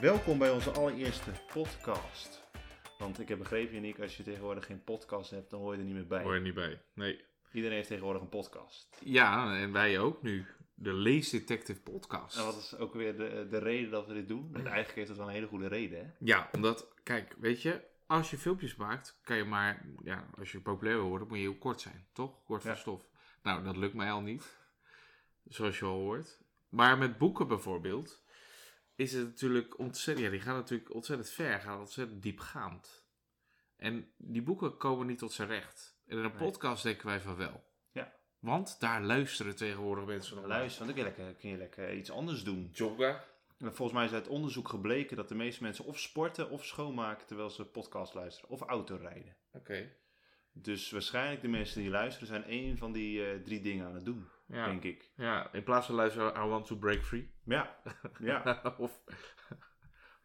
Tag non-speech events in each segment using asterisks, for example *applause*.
Welkom bij onze allereerste podcast. Want ik heb begrepen, Janiek, als je tegenwoordig geen podcast hebt, dan hoor je er niet meer bij. Hoor je niet bij. Nee. Iedereen heeft tegenwoordig een podcast. Ja, en wij ook nu. De Lees Detective Podcast. En wat is ook weer de, de reden dat we dit doen? Want eigenlijk heeft het wel een hele goede reden, hè? Ja, omdat, kijk, weet je, als je filmpjes maakt, kan je maar, ja, als je populair wil worden, moet je heel kort zijn, toch? Kort van Ja. stof. Nou, dat lukt mij al niet, zoals je al hoort. Maar met boeken bijvoorbeeld, is het natuurlijk ontzettend, ja, die gaan natuurlijk ontzettend ver, gaan ontzettend diepgaand. En die boeken komen niet tot zijn recht. En in een Nee. podcast denken wij van wel. Ja. Want daar luisteren tegenwoordig mensen naar. Luister, want dan kun je lekker, kun je lekker iets anders doen. Jogga. En volgens mij is uit onderzoek gebleken dat de meeste mensen of sporten of schoonmaken terwijl ze podcast luisteren. Of autorijden. Oké. Dus waarschijnlijk de mensen die luisteren zijn één van die eh, drie dingen aan het doen, Ja. denk ik. ja, in plaats van luisteren I want to break free. Ja, ja. *laughs* of,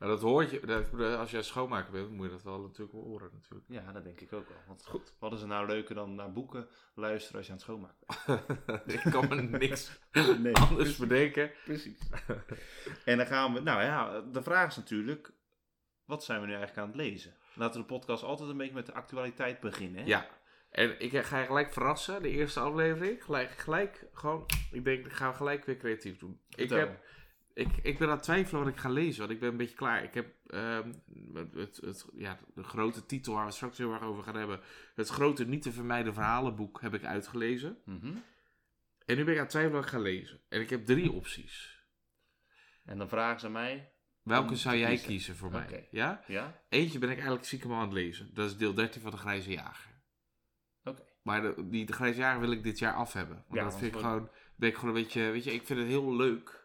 nou, dat hoort je, dat, als jij schoonmaker bent, moet je dat wel natuurlijk wel horen natuurlijk. ja, dat denk ik ook wel. Want Goed. wat is er nou leuker dan naar boeken luisteren als je aan het schoonmaken bent? *laughs* ik kan me niks *laughs* Nee, anders bedenken. Precies. en dan gaan we, nou ja, de vraag is natuurlijk, wat zijn we nu eigenlijk aan het lezen? Laten we de podcast altijd een beetje met de actualiteit beginnen. Hè? Ja, en ik ga je gelijk verrassen, de eerste aflevering. Gelijk, gelijk gewoon, ik denk, ik ga gelijk weer creatief doen. Ik, Vertel. heb, ik, ik ben aan het twijfelen wat ik ga lezen, want ik ben een beetje klaar. Ik heb ehm, het, het, ja, de grote titel waar we straks heel erg over gaan hebben. Het grote niet te vermijden verhalenboek heb ik uitgelezen. Mhm. En nu ben ik aan het twijfelen wat ik ga lezen. En ik heb drie opties. En dan vragen ze mij, Welke zou jij kiezen. kiezen voor mij? Ja? ja? Eentje ben ik eigenlijk al aan het lezen. Dat is deel 13 van de Grijze Jager. Maar de, die de Grijze Jager wil ik dit jaar af hebben. Want Ja, dat vind ik we- gewoon, ben ik gewoon een beetje, weet je, ik vind het heel leuk.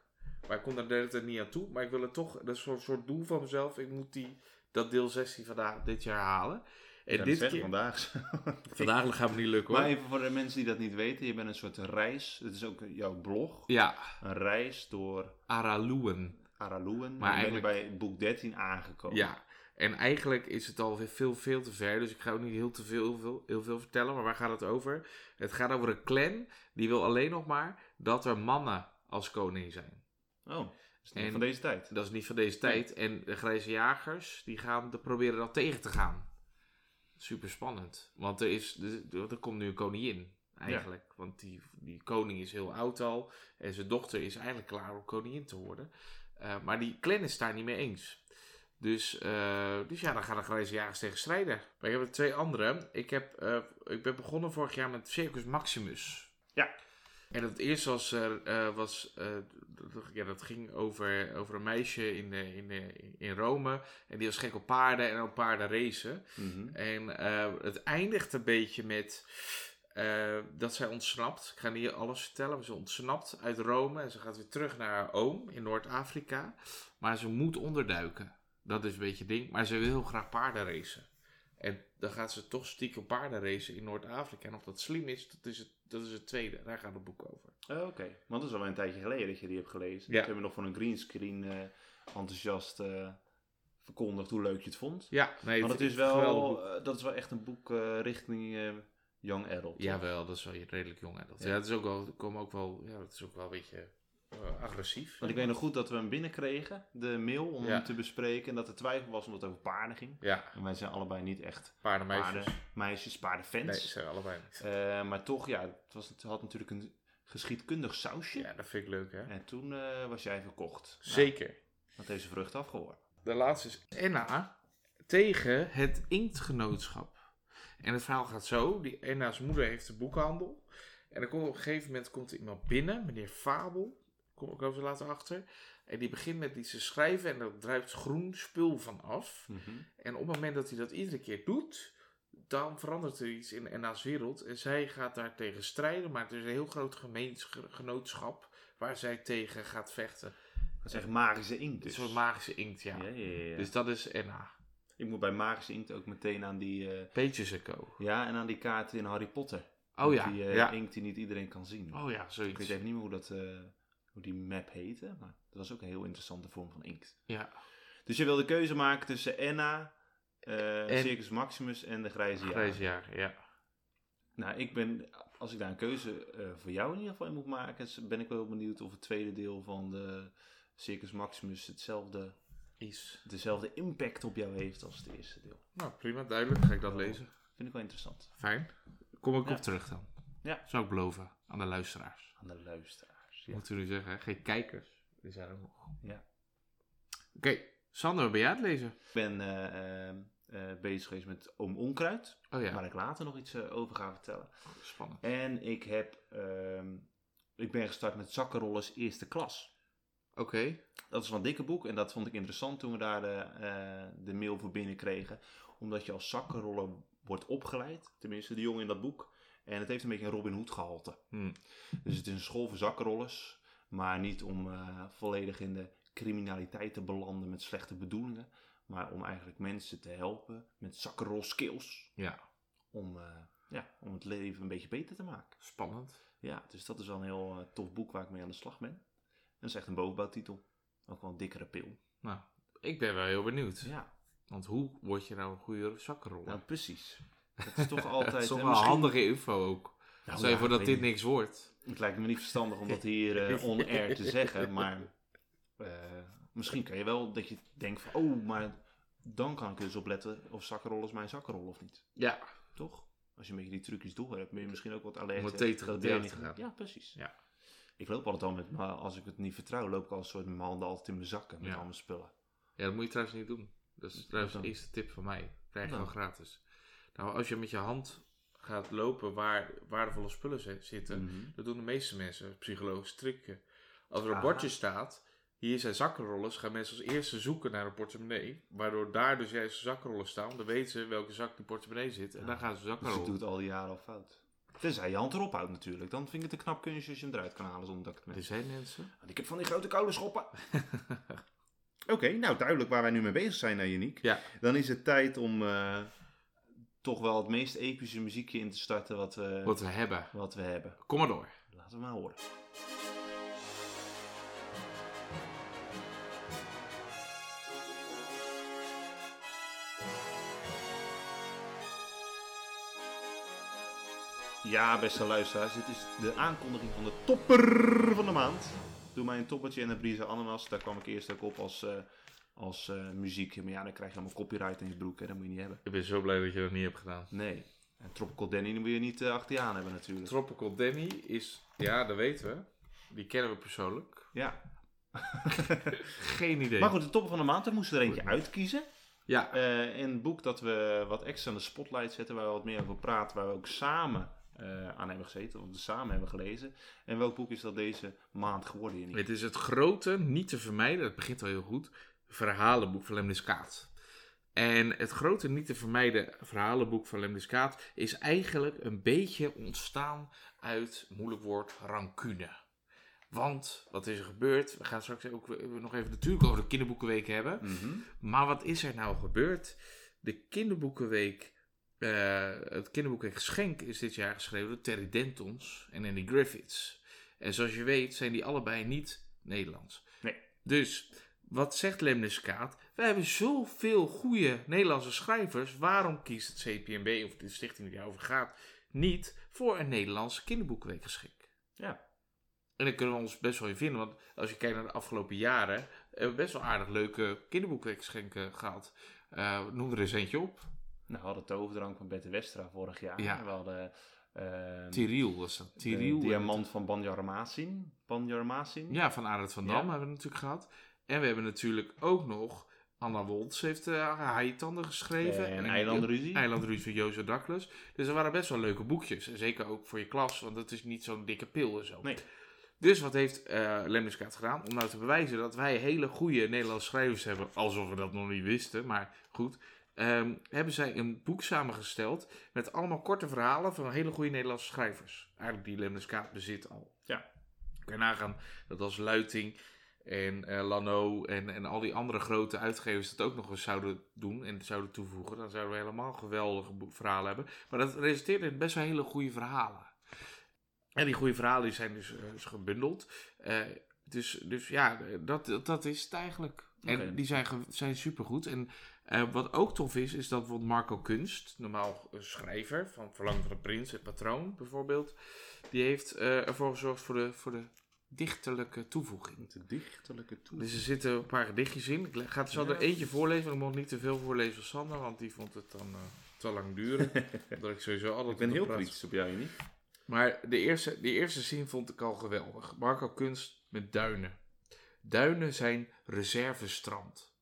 Maar ik kom daar de hele tijd niet aan toe. Maar ik wil het toch, dat is zo'n soort doel van mezelf. Ik moet die, dat deel 16 vandaag, dit jaar halen. En dit keer, vandaag. *laughs* vandaag gaat het niet lukken hoor. maar even voor de mensen die dat niet weten, je bent een soort reis, het is ook jouw blog, Ja, een reis door Araluen. Araluen. Maar Maar ben je eigenlijk- bij boek 13 aangekomen. Ja, en eigenlijk is het al veel, veel te ver. Dus ik ga ook niet heel, te veel, heel, veel, heel veel vertellen. Maar waar gaat het over? Het gaat over een clan. Die wil alleen nog maar dat er mannen als koning zijn. Oh, is niet En- van deze tijd. Dat is niet van deze tijd. En de grijze jagers, die gaan de proberen dat tegen te gaan. Super spannend. Want er, is, er, er komt nu een koningin. Eigenlijk. Want die, die koning is heel oud al. En zijn dochter is eigenlijk klaar om koningin te worden. Eh, maar die clan is daar niet mee eens. Dus, eh, dus ja, dan gaan de grijze jagers tegen strijden. Maar ik heb er twee andere. Ik, heb, eh, ik ben begonnen vorig jaar met Circus Maximus. Ja. En het eerste was, eh, was dat- dat- ja, dat ging over, over een meisje in, eh, in, in Rome. En die was gek op paarden en op paarden racen. Mhm. En het eindigt een beetje met dat zij ontsnapt. Ik ga niet alles vertellen, maar ze ontsnapt uit Rome. En ze gaat weer terug naar haar oom in Noord-Afrika. Maar ze moet onderduiken. Dat is een beetje het ding. Maar ze wil heel graag paarden racen. En dan gaat ze toch stiekem paarden racen in Noord-Afrika. En of dat slim is, dat is het, dat is het tweede. Daar gaat het boek over. Oh, Oké, want dat is al een tijdje geleden dat je die hebt gelezen. Ja. Toen hebben nog van een greenscreen eh enthousiast eh, verkondigd hoe leuk je het vond. Ja, nee, Want het ik is wel, eh, dat is wel echt een boek richting young adult. Jawel, dat is wel redelijk. Dat, Ja. ja. het is ook wel, komen ook wel, ja, dat is ook wel een beetje eh, agressief. Want ik weet nog goed dat we hem binnenkregen, de mail, om Ja. hem te bespreken. En dat er twijfel was omdat het over paarden ging. Ja, En wij zijn allebei niet echt paardenmeisjes. paardenmeisjes, paardenfans. Nee, ze zijn allebei niet. Eh, maar toch, ja, het, was, het had natuurlijk een geschiedkundig sausje. Ja, dat vind ik leuk, hè? En toen eh, was jij verkocht. Nou, Zeker. dat heeft zijn vrucht afgeworpen. De laatste is Enna tegen het Inktgenootschap. En het verhaal gaat zo. Die Enna's moeder heeft een boekhandel. En komt op een gegeven moment komt er iemand binnen, meneer Fabel. Kom ik over later achter. En die begint met iets te schrijven en er druipt groen spul van af. En op het moment dat hij dat iedere keer doet, dan verandert er iets in Enna's wereld. En zij gaat daar tegen strijden, maar het is een heel groot gemeensgenootschap waar zij tegen gaat vechten. Dat is echt magische inkt Een dus. soort magische inkt, ja. Ja, ja, ja. Dus dat is Enna. Ik moet bij magische inkt ook meteen aan die... eh, Peaches en Co. ja, en aan die kaarten in Harry Potter. Oh ja, Die eh, inkt die niet iedereen kan zien. Oh ja, Ik zoiets. weet even niet meer hoe, dat, eh, hoe die map heette, maar dat was ook een heel interessante vorm van inkt. Ja, Dus je wil de keuze maken tussen Enna, En- Circus Maximus en de Grijze jager, ja. Nou, ik ben, als ik daar een keuze eh, voor jou in ieder geval in moet maken, ben ik wel benieuwd of het tweede deel van de Circus Maximus hetzelfde Is. dezelfde impact op jou heeft als het eerste deel. Nou, prima, duidelijk. Ga ik dat Oh. lezen. Vind ik wel interessant. Fijn. Kom ik Ja. op terug dan. Ja. Zou ik beloven aan de luisteraars. Aan de luisteraars. Ja. Moeten we nu zeggen, hè? geen kijkers. Die zijn er nog. Ja. Oké, Sander, ben jij aan het lezen? Ik ben eh, eh, eh, bezig geweest met Oom Onkruid. Oh ja, Waar ik later nog iets eh, over ga vertellen. spannend. En ik heb... ehm, ik ben gestart met Zakkenrollers Eerste Klas. Oké, Dat is wel een dikke boek en dat vond ik interessant toen we daar de, eh, de mail voor binnenkregen. Omdat je als zakkenroller wordt opgeleid, tenminste de jongen in dat boek. En het heeft een beetje een Robin Hood gehalte. Hm. Dus het is een school voor zakkenrollers, maar niet om eh, volledig in de criminaliteit te belanden met slechte bedoelingen. Maar om eigenlijk mensen te helpen met zakkenrol skills. ja, Om, eh, ja, om het leven een beetje beter te maken. spannend. Ja, dus dat is wel een heel eh, tof boek waar ik mee aan de slag ben. En dat is echt een bovenbouwtitel. Ook wel een dikkere pil. Nou, ik ben wel heel benieuwd. Ja, Want hoe word je nou een goede zakkenroller? nou precies. Is toch *laughs* altijd... Het is toch en wel misschien- handige info ook. Nou Stel je ja, voor dat dit ik. niks wordt. Het lijkt me niet verstandig om dat hier eh, *laughs* on-air te zeggen, maar eh, misschien kan je wel dat je denkt van, oh, maar dan kan ik dus opletten of zakkenrollers mijn zakkenrollen of niet. Ja, Toch? Als je een beetje die trucjes door hebt, ben je misschien ook wat alert. Om het tegen te niet- gaan. Ja, precies. Ja. Ik loop altijd al met, maar als ik het niet vertrouw, loop ik al een soort met mijn handen altijd in mijn zakken met Ja. al mijn spullen. ja, dat moet je trouwens niet doen. Dat is trouwens de eerste tip van mij. Krijg je Nou. gewoon gratis. Nou, als je met je hand gaat lopen waar waardevolle spullen zi- zitten, Mhm. dat doen de meeste mensen. Psychologisch trucje. Als er een Ah. bordje staat, hier zijn zakkenrollers, gaan mensen als eerste zoeken naar een portemonnee. Waardoor daar dus juist zakkenrollers staan. Dan weten ze welke zak die portemonnee zit. En dan gaan ze zakken Dus ik rollen. doe het al die jaren al fout. Tenzij je hand erop houdt natuurlijk. Dan vind ik het een knap kunstje als je hem eruit kan halen zonder dat ik het Er met. zijn mensen. Want ik heb van die grote koude schoppen. *laughs* Oké, nou duidelijk waar wij nu mee bezig zijn, nou Janiek. Ja. Dan is het tijd om eh, toch wel het meest epische muziekje in te starten wat we, Wat we hebben. wat we hebben. Kom maar door. Laten we maar horen. Ja, beste luisteraars, dit is de aankondiging van de topper van de maand. Doe mij een toppertje en een Brisa Ananas. Daar kwam ik eerst ook op als, eh, als eh, muziek. Maar ja, dan krijg je allemaal copyright in je broek. Hè. Dat moet je niet hebben. Ik ben zo blij dat je dat niet hebt gedaan. Nee. En Tropical Danny moet je niet eh, achter je aan hebben natuurlijk. Tropical Danny is, ja, dat weten we. Die kennen we persoonlijk. Ja. *laughs* Geen idee. Maar goed, de topper van de maand, daar moesten we er eentje uitkiezen. Ja, Eh een boek dat we wat extra in de spotlight zetten, waar we wat meer over praten, waar we ook samen eh, aan hebben gezeten, of we samen hebben gelezen. En welk boek is dat deze maand geworden, Jenny? het is het grote, niet te vermijden, dat begint al heel goed, verhalenboek van Lemniskaat. En het grote, niet te vermijden verhalenboek van Lemniskaat is eigenlijk een beetje ontstaan uit, moeilijk woord, rancune. Want, wat is er gebeurd? We gaan straks ook nog even natuurlijk over de kinderboekenweek hebben. Mhm. Maar wat is er nou gebeurd? De kinderboekenweek, eh, het kinderboekenweek geschenk is dit jaar geschreven door Terry Dentons en Andy Griffiths. En zoals je weet zijn die allebei niet Nederlands. Nee. Dus, wat zegt Lemniskaat? Wij hebben zoveel goede Nederlandse schrijvers. Waarom kiest het CPNB, of de stichting die daarover gaat, niet voor een Nederlands kinderboekenweekgeschenk? Ja. En daar kunnen we ons best wel in vinden. Want als je kijkt naar de afgelopen jaren, hebben we best wel aardig leuke kinderboekweekgeschenken gehad. Eh noem er eens eentje op. Nou, we hadden Toverdrank van Bette Westra vorig jaar. Ja. We hadden eh Tiriel was dat. de Tiriel. Diamant van Banjarmasin. Banjarmasin. Ja, van Arend van Dam Ja. hebben we natuurlijk gehad. En we hebben natuurlijk ook nog... Anna Woltz heeft uh, Haaitanden geschreven. En Eilandruzie. Eilandruzie van Jozef Douglas. Dus er waren best wel leuke boekjes. En zeker ook voor je klas, want het is niet zo'n dikke pil en zo. Nee. Dus wat heeft uh, Lemniskaat gedaan? Om nou te bewijzen dat wij hele goede Nederlandse schrijvers hebben. Alsof we dat nog niet wisten, maar goed. Um, hebben zij een boek samengesteld met allemaal korte verhalen van hele goede Nederlandse schrijvers. Eigenlijk die Lemniskaat bezit al. Ja. Kun je nagaan dat als Luiting en uh, Lano en, en al die andere grote uitgevers dat ook nog eens zouden doen en zouden toevoegen. Dan zouden we helemaal geweldige verhalen hebben. Maar dat resulteert in best wel hele goede verhalen. En die goede verhalen die zijn dus, dus gebundeld. Uh, dus, dus ja, dat, dat is het eigenlijk. En Okay. die zijn, zijn supergoed. En uh, wat ook tof is, is dat bijvoorbeeld Marco Kunst, normaal schrijver van Verlang van de Prins, het patroon bijvoorbeeld, die heeft ervoor gezorgd voor de, voor de dichterlijke toevoeging. De dichterlijke toe. Dus er zitten een paar gedichtjes in. Ik ga er zo Ja, er eentje voorlezen, ik mocht niet te veel voorlezen van Sander, want die vond het dan eh, te lang duren. *laughs* Omdat ik sowieso altijd ik ben heel praat. kritisch op jou, niet? Maar de eerste, de eerste zin vond ik al geweldig. Marco Kunst met duinen. Duinen zijn reservestrand.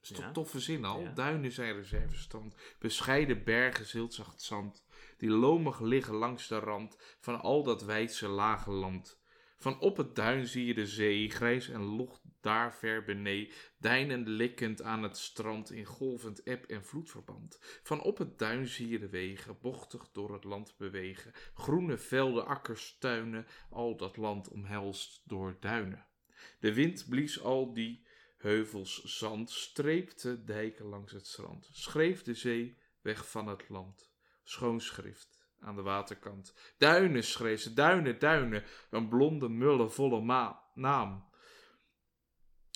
Dat is toch toffe zin al? Ja. Duinen zijn reservestrand. Bescheiden bergen, ziltzacht zand. Die lomig liggen langs de rand van al dat wijdse lage land. Van op het duin zie je de zee, grijs en locht daar ver benee, deinend likkend aan het strand in golvend eb en vloedverband. Van op het duin zie je de wegen, bochtig door het land bewegen, groene velden, akkers, tuinen, al dat land omhelst door duinen. De wind blies al die heuvels zand, streepte dijken langs het strand, schreef de zee weg van het land. Schoon schrift aan de waterkant. Duinen schreef ze, duinen, duinen, een blonde, mulle, volle naam.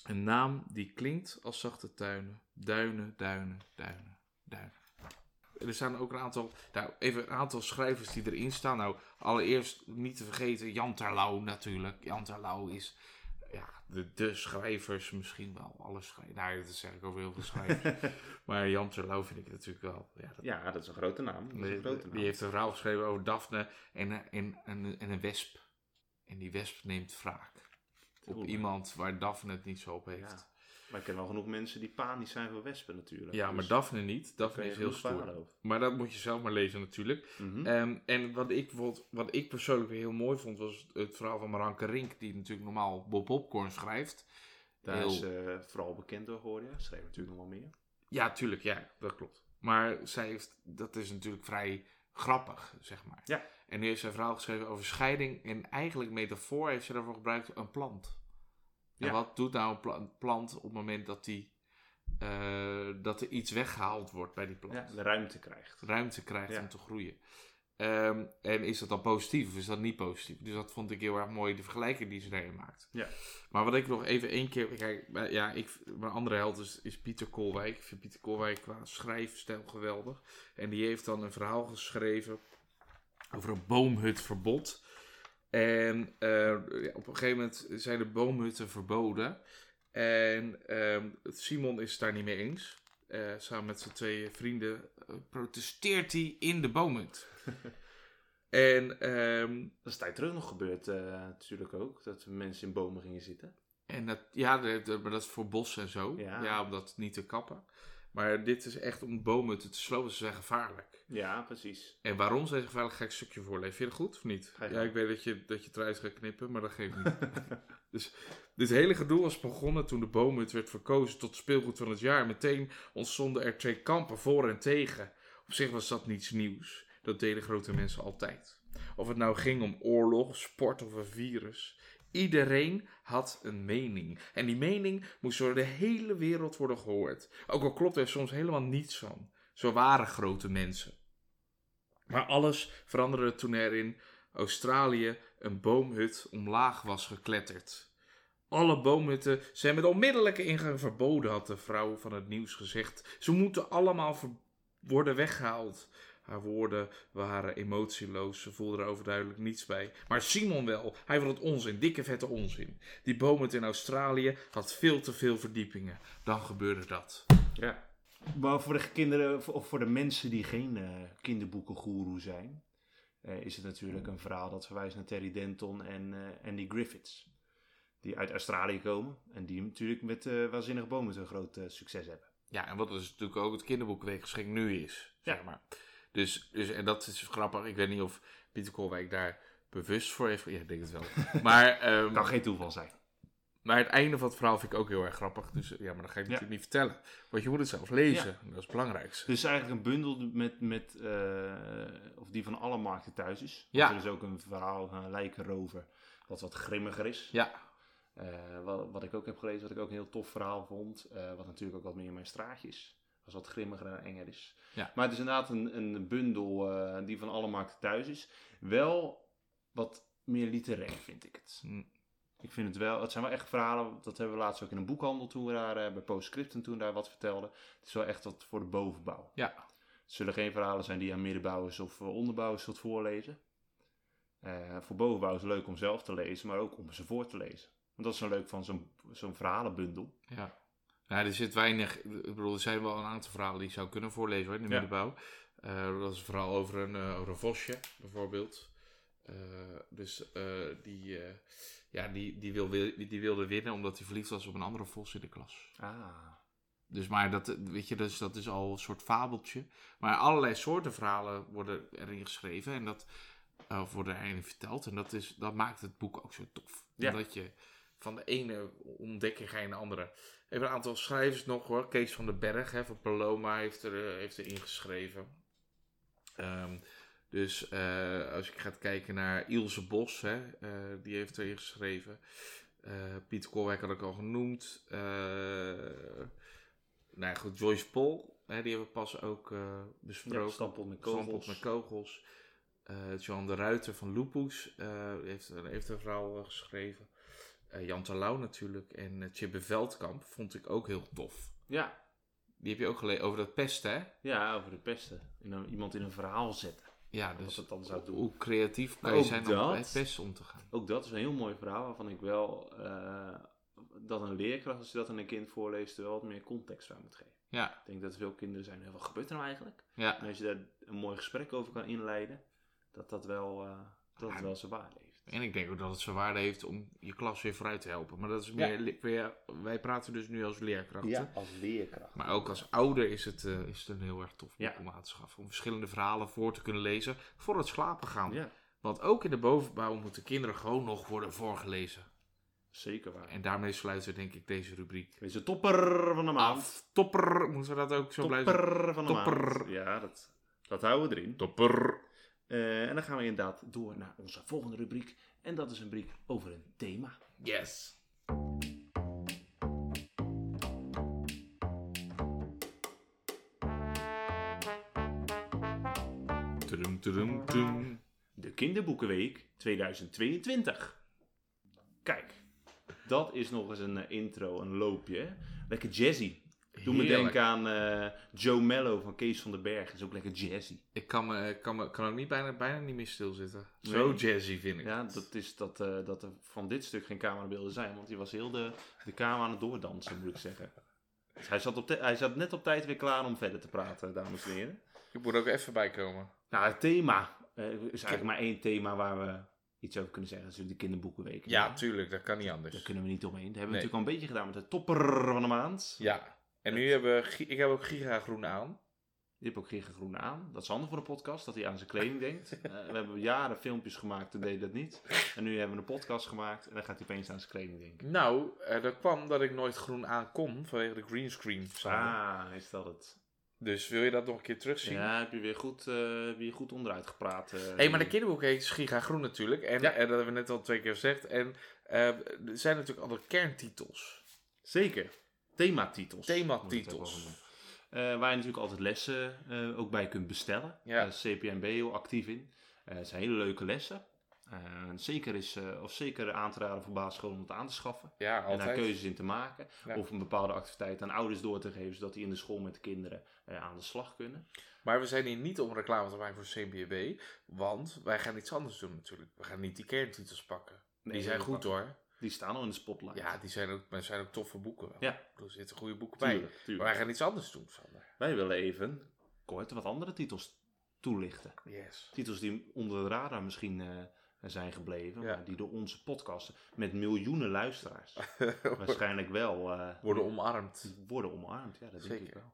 Een naam die klinkt als zachte tuinen. Duinen, duinen, duinen, duinen. Er staan ook een aantal, nou, even een aantal schrijvers die erin staan. Nou, allereerst niet te vergeten Jan Terlouw natuurlijk. Jan Terlouw is ja, de, de schrijvers misschien wel. Alle schrijvers. Nou, dat zeg ik over heel veel schrijvers. *laughs* maar Jan Terlouw vind ik natuurlijk wel. Ja, dat, Ja, dat is een grote naam. Dat is die, een grote naam. die heeft een verhaal geschreven over Daphne en, een- en, en, en een wesp. En die wesp neemt wraak. Op iemand waar Daphne het niet zo op heeft. Maar ik ken wel genoeg mensen die panisch zijn voor wespen natuurlijk. Ja, maar Dus Daphne niet. Daphne je is heel stoer. Maar dat moet je zelf maar lezen natuurlijk. Mhm. Ehm, en wat ik, bijvoorbeeld, wat ik persoonlijk weer heel mooi vond, was het verhaal van Maranke Rink, die natuurlijk normaal Bob Popcorn schrijft. Daar heel- is eh, vooral bekend door geworden. Ja. Schreef natuurlijk nog wel meer. Ja, tuurlijk, ja, dat klopt. Maar zij heeft, dat is natuurlijk vrij grappig, zeg maar. Ja. En nu heeft zij een verhaal geschreven over scheiding. En eigenlijk metafoor heeft ze daarvoor gebruikt een plant. En Ja. wat doet nou een pla- een plant op het moment dat, die, eh, dat er iets weggehaald wordt bij die plant? Ja, de ruimte krijgt. Ruimte krijgt Ja. om te groeien. Ehm, en is dat dan positief of is dat niet positief? Dus dat vond ik heel erg mooi, de vergelijking die ze daarin maakt. Ja. Maar wat ik nog even één keer... Kijk, ja, ik, mijn andere held is, is Pieter Kolwijk. Ik vind Pieter Kolwijk qua schrijfstijl geweldig. En die heeft dan een verhaal geschreven over een boomhutverbod. En eh, ja, op een gegeven moment zijn de boomhutten verboden. En ehm, Simon is het daar niet mee eens. Eh, samen met zijn twee vrienden eh, protesteert hij in de boomhut. *laughs* en, ehm, Dat is tijd terug nog gebeurd eh, natuurlijk ook. Dat mensen in bomen gingen zitten. en dat, ja, maar dat is voor bos en zo. Ja. Ja. om dat niet te kappen. Maar dit is echt om boomhutten te slopen. Ze zijn gevaarlijk. Ja, precies. En waarom zijn ze gevaarlijk? Ga ik een stukje voorlezen. Vind je dat goed of niet? Ja, ik weet dat je, dat je het eruit gaat knippen, maar dat geeft niet. *laughs* dus dit hele gedoe was begonnen toen de boomhut werd verkozen tot speelgoed van het jaar. Meteen ontstonden er twee kampen, voor en tegen. Op zich was dat niets nieuws. Dat deden grote mensen altijd. Of het nou ging om oorlog, sport of een virus. Iedereen had een mening. En die mening moest door de hele wereld worden gehoord. Ook al klopt er soms helemaal niets van. Zo waren grote mensen. Maar alles veranderde toen er in Australië een boomhut omlaag was gekletterd. Alle boomhutten zijn met onmiddellijke ingang verboden, had de vrouw van het nieuws gezegd. Ze moeten allemaal worden weggehaald. Haar woorden waren emotieloos, ze voelde er overduidelijk niets bij. Maar Simon wel, hij vond het onzin, dikke vette onzin. Die boomhut in Australië had veel te veel verdiepingen. Dan gebeurde dat. Ja. Maar voor de kinderen, of voor de mensen die geen eh kinderboekengoeroe zijn, eh, is het natuurlijk een verhaal dat verwijst naar Terry Denton en eh, Andy Griffiths. Die uit Australië komen en die natuurlijk met eh waanzinnige bomen een groot succes hebben. Ja, en wat dus natuurlijk ook het kinderboekenweekgeschenk nu is, zeg Ja. maar. Dus, dus, en dat is grappig. Ik weet niet of Pieter Kolwijk daar bewust voor heeft. Ja, ik denk het wel. *laughs* maar, ehm, Kan geen toeval zijn. maar het einde van het verhaal vind ik ook heel erg grappig. Dus ja, maar dat ga ik natuurlijk niet vertellen. Want je moet het zelf lezen. Dat is het belangrijkste. Dus eigenlijk een bundel met, met eh, of die van alle markten thuis is. Ja. Want Er is ook een verhaal van een lijkenrover wat wat grimmiger is. Ja, Eh, wat, wat ik ook heb gelezen, wat ik ook een heel tof verhaal vond. eh, wat natuurlijk ook wat meer mijn straatje is. Was wat grimmiger en enger is. Ja. Maar het is inderdaad een, een bundel eh, die van alle markten thuis is. Wel wat meer literair vind ik het. Hm. Ik vind het wel, het zijn wel echt verhalen, dat hebben we laatst ook in een boekhandel toen we daar eh, bij Postscriptum toen daar wat vertelden. Het is wel echt wat voor de bovenbouw. ja. Het zullen geen verhalen zijn die aan middenbouwers of eh, onderbouwers zult voorlezen. Eh, voor bovenbouw is het leuk om zelf te lezen, maar ook om ze voor te lezen. Want dat is zo leuk van zo'n zo'n verhalenbundel. Ja. Nou, er zit weinig. Ik bedoel, er zijn wel een aantal verhalen die ik zou kunnen voorlezen hoor, in de Ja. middenbouw. Eh, dat is een verhaal over een, eh, over een vosje, bijvoorbeeld. Eh, dus die, ja, die, die, wil, die, die wilde winnen omdat hij verliefd was op een andere vos in de klas. Ah. Dus maar dat, weet je, dus, dat is al een soort fabeltje. Maar allerlei soorten verhalen worden erin geschreven en dat of worden erin verteld. En dat, is, dat maakt het boek ook zo tof. Ja. Omdat je van de ene ontdekking ga je naar de andere. Even een aantal schrijvers nog hoor. Kees van den Berg hè, van Paloma heeft, er, eh, heeft erin geschreven. Ehm, dus eh, als je gaat kijken naar Ilse Bos, hè, eh, die heeft erin geschreven. Eh Piet Koolwijk had ik al genoemd. Nou ja, goed, Joyce Pol, hè, die hebben we pas ook Ja, besproken. stampot met Stampot kogels. met kogels. Johan de Ruiter van Lupus heeft, heeft een verhaal geschreven. Eh, Jan Terlouw natuurlijk. En uh, Chibbe Veldkamp vond ik ook heel tof. Ja. Die heb je ook gelezen over dat pesten, hè? ja, over de pesten. In een- iemand in een verhaal zetten. Ja, dus het dan zou doen. hoe creatief kan je zijn dat- om met pesten om te gaan. Ook dat is een heel mooi verhaal waarvan ik wel eh, dat een leerkracht, als je dat aan een kind voorleest, er wel wat meer context aan moet geven. Ja, Ik denk dat veel kinderen zijn, wat gebeurt er nou eigenlijk? ja. En als je daar een mooi gesprek over kan inleiden, dat dat wel, eh, dat het wel zijn waarde. En ik denk ook dat het zijn waarde heeft om je klas weer vooruit te helpen. Maar dat is Ja. meer, weer, wij praten dus nu als leerkrachten. als leerkracht. Maar ook als ouder is het, eh, is het een heel erg tof boek Ja. om aan te schaffen. Om verschillende verhalen voor te kunnen lezen voor het slapen gaan. Ja, Want ook in de bovenbouw moeten kinderen gewoon nog worden voorgelezen. zeker waar. En daarmee sluiten we denk ik deze rubriek Deze topper van de maand. af. Topper, moeten we dat ook zo blijven? Topper van de Topper. maand. Ja, dat, dat houden we erin. Topper. Eh, en dan gaan we inderdaad door naar onze volgende rubriek. En dat is een rubriek over een thema. Yes. Tudum, tudum, tudum. De Kinderboekenweek 2022. Kijk, dat is nog eens een eh, intro, een loopje. Lekker jazzy. Doe me denken aan eh, Joe Mello van Kees van den Berg. Is ook lekker jazzy. Ik kan, me, kan, me, kan ook niet bijna, bijna niet meer stilzitten. Zo jazzy vind ik. Ja, dat is dat, eh, dat er van dit stuk geen camerabeelden zijn. Want die was heel de, de kamer aan het doordansen, moet ik zeggen. Dus hij, zat op te- hij zat net op tijd weer klaar om verder te praten, dames en heren. Ik moet ook even bij komen. Nou, het thema. eh, er is eigenlijk maar één thema waar we iets over kunnen zeggen. Dat is natuurlijk de kinderboekenweek. Ja, tuurlijk, dat kan niet anders. Daar kunnen we niet omheen. Dat hebben we Nee. natuurlijk al een beetje gedaan met de topper van de maand. Ja. En nu hebben we, ik heb ook Giga Groen aan. Die heb ook Giga Groen aan. Dat is handig voor de podcast, dat hij aan zijn kleding denkt. *laughs* Eh, we hebben jaren filmpjes gemaakt, toen deed hij dat niet. En nu hebben we een podcast gemaakt en dan gaat hij opeens aan zijn kleding denken. Nou, eh, dat kwam dat ik nooit groen aan kon vanwege de greenscreen. Ah, is dat het. Dus wil je dat nog een keer terugzien? Ja, heb je weer goed, heb je weer goed onderuit gepraat. Hé, hey, maar de kinderboek heet Giga Groen natuurlijk. En Ja. eh, dat hebben we net al twee keer gezegd. En er zijn natuurlijk andere kerntitels. Zeker. Thematitels. Thematitels. Eh, waar je natuurlijk altijd lessen eh, ook bij kunt bestellen. Ja. Eh, CPNB heel actief in. Het zijn hele leuke lessen. Zeker, is, of zeker aan te raden voor basisscholen om het aan te schaffen. Ja, En daar keuzes in te maken. Ja. Of een bepaalde activiteit aan ouders door te geven. Zodat die in de school met de kinderen aan de slag kunnen. Maar we zijn hier niet om reclame te maken voor CBB. Want wij gaan iets anders doen natuurlijk. We gaan niet die kerntitels pakken. Nee, die zijn goed hoor. Die staan al in de spotlight. Ja, die zijn ook, maar zijn ook toffe boeken. wel. Ja. Er zitten goede boeken bij. tuurlijk. Maar wij gaan iets anders doen, Sander. Wij willen even kort wat andere titels toelichten. Yes. Titels die onder de radar misschien eh, zijn gebleven. Ja. Maar die door onze podcast met miljoenen luisteraars *laughs* waarschijnlijk wel eh, Worden omarmd. worden omarmd. Ja, dat denk ik wel.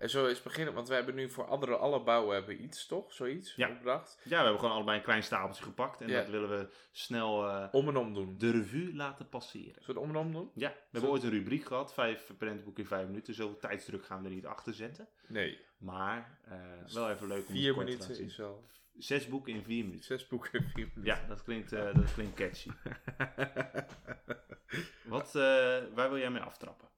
En zo is beginnen, want we hebben nu voor andere alle bouwen hebben iets, toch? Zoiets Ja. opgebracht. Ja, we hebben gewoon allebei een klein stapeltje gepakt. En Ja. dat willen we snel eh, Om en om doen. de revue laten passeren. Zullen we het om en om doen? Ja, we hebben ooit een rubriek gehad. Vijf prentenboeken in vijf minuten. Zoveel tijdsdruk gaan we er niet achter zetten. Nee. Maar eh, wel even leuk om Vier minuten is wel. Zes boeken in vier minuten. Zes boeken in vier minuten. Ja, dat klinkt, eh, dat klinkt catchy. *laughs* Wat, waar wil jij mee aftrappen?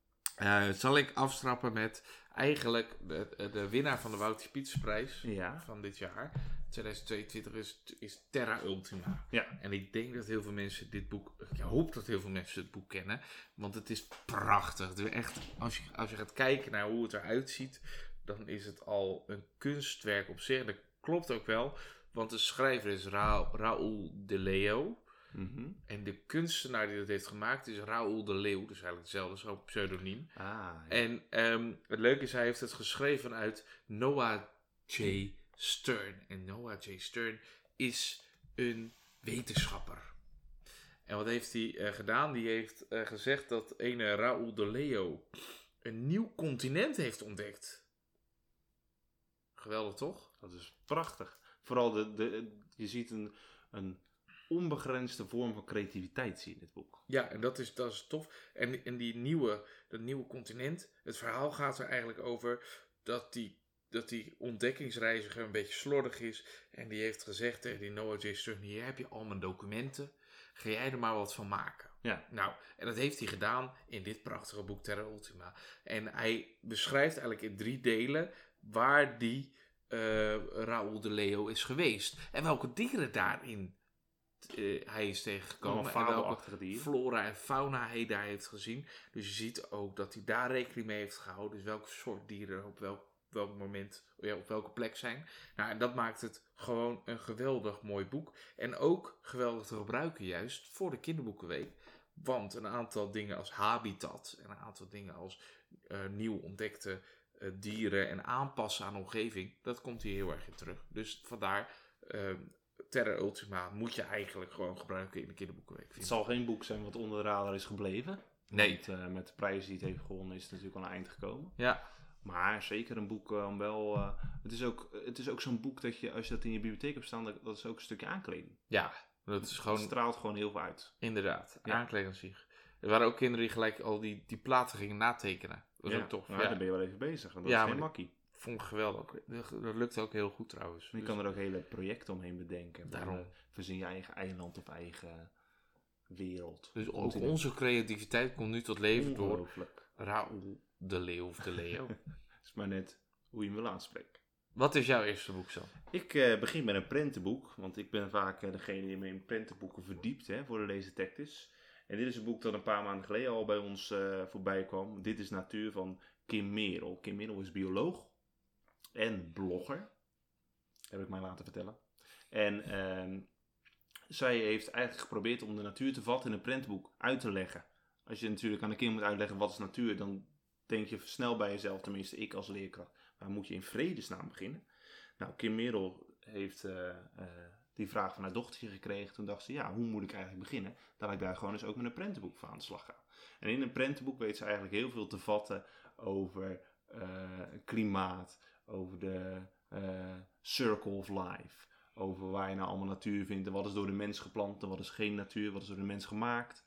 Eh, zal ik afstrappen met eigenlijk de, de winnaar van de Wouter Pietersprijs Ja. van dit jaar. 2022 is, is Terra Ultima. Ja. En ik denk dat heel veel mensen dit boek, ik hoop dat heel veel mensen het boek kennen, want het is prachtig. Het is echt, als je, als je gaat kijken naar hoe het eruit ziet, dan is het al een kunstwerk op zich. Dat klopt ook wel. Want de schrijver is Ra Raoul de Leo. Mhm. En de kunstenaar die dat heeft gemaakt is Raoul de Leeuw. Dus eigenlijk hetzelfde, zo'n pseudoniem. Ah, ja. En ehm, het leuke is, hij heeft het geschreven uit Noah J. Stern. En Noah J. Stern is een wetenschapper. En wat heeft hij eh, gedaan? Die heeft eh, gezegd dat ene Raoul de Leo een nieuw continent heeft ontdekt. Geweldig toch? Dat is prachtig. Vooral, de, de, je ziet een, een onbegrensde vorm van creativiteit zie in dit boek. Ja, en dat is, dat is tof. En, en die nieuwe, dat nieuwe continent, het verhaal gaat er eigenlijk over dat die, dat die ontdekkingsreiziger een beetje slordig is. En die heeft gezegd tegen die Noah J. Stern, hier heb je al mijn documenten. Ga jij er maar wat van maken. Ja. Nou, en dat heeft hij gedaan in dit prachtige boek Terra Ultima. En hij beschrijft eigenlijk in drie delen waar die eh Raoul de Leo is geweest. En welke dieren daarin eh, hij is tegengekomen. En welke dieren. flora en fauna hij daar heeft gezien. Dus je ziet ook dat hij daar rekening mee heeft gehouden. Dus welke soort dieren er op welk, welk moment, ja, op welke plek zijn. Nou, en dat maakt het gewoon een geweldig mooi boek. En ook geweldig te gebruiken juist voor de kinderboekenweek. Want een aantal dingen als habitat en een aantal dingen als eh, nieuw ontdekte eh, dieren en aanpassen aan omgeving, dat komt hier heel erg in terug. Dus vandaar, eh, Terra Ultima moet je eigenlijk gewoon gebruiken in de kinderboekenweek. Het zal geen boek zijn wat onder de radar is gebleven. Nee. Want, eh, met de prijs die het heeft gewonnen is het natuurlijk al een eind gekomen. Ja, Maar zeker een boek eh, om wel... eh, het is ook, het is ook zo'n boek dat je, als je dat in je bibliotheek hebt staan, dat, dat is ook een stukje aankleding. ja, dat is Het gewoon straalt gewoon heel veel uit. inderdaad Ja. aankleding aan zich. Er waren ook kinderen die gelijk al die, die platen gingen natekenen. Dat was ja. ook tof. Maar ja. daar ben je wel even bezig. En dat Ja, is geen makkie. Vond ik geweldig. Dat dat lukte ook heel goed trouwens. Je Dus kan er ook hele projecten omheen bedenken. Daarom. Eh, Verzin je eigen eiland of eigen wereld. dus ook onze creativiteit komt nu tot leven door. Raoul de Leeuw of de Leo. *laughs* Het is maar net hoe je hem wil aanspreken. Wat is jouw eerste boek zo? Ik eh, begin met een prentenboek, want ik ben vaak eh, degene die me in prentenboeken verdiept hè, voor de leesdetectives. En dit is een boek dat een paar maanden geleden al bij ons eh, voorbij kwam. Dit is Natuur van Kim Merel. Kim Merel is bioloog en blogger, heb ik mij laten vertellen. En ehm, zij heeft eigenlijk geprobeerd om de natuur te vatten in een prentenboek uit te leggen. Als je natuurlijk aan de kind moet uitleggen wat is natuur, dan denk je snel bij jezelf, tenminste ik als leerkracht, waar moet je in vredesnaam beginnen? Nou, Kim Merel heeft eh, eh, die vraag van haar dochtertje gekregen. Toen dacht ze, ja, hoe moet ik eigenlijk beginnen? Dat ik daar gewoon eens ook met een prentenboek voor aan de slag ga. En in een prentenboek weet ze eigenlijk heel veel te vatten over eh, klimaat, over de eh, circle of life. Over waar je nou allemaal natuur vindt en wat is door de mens geplant en wat is geen natuur, wat is door de mens gemaakt.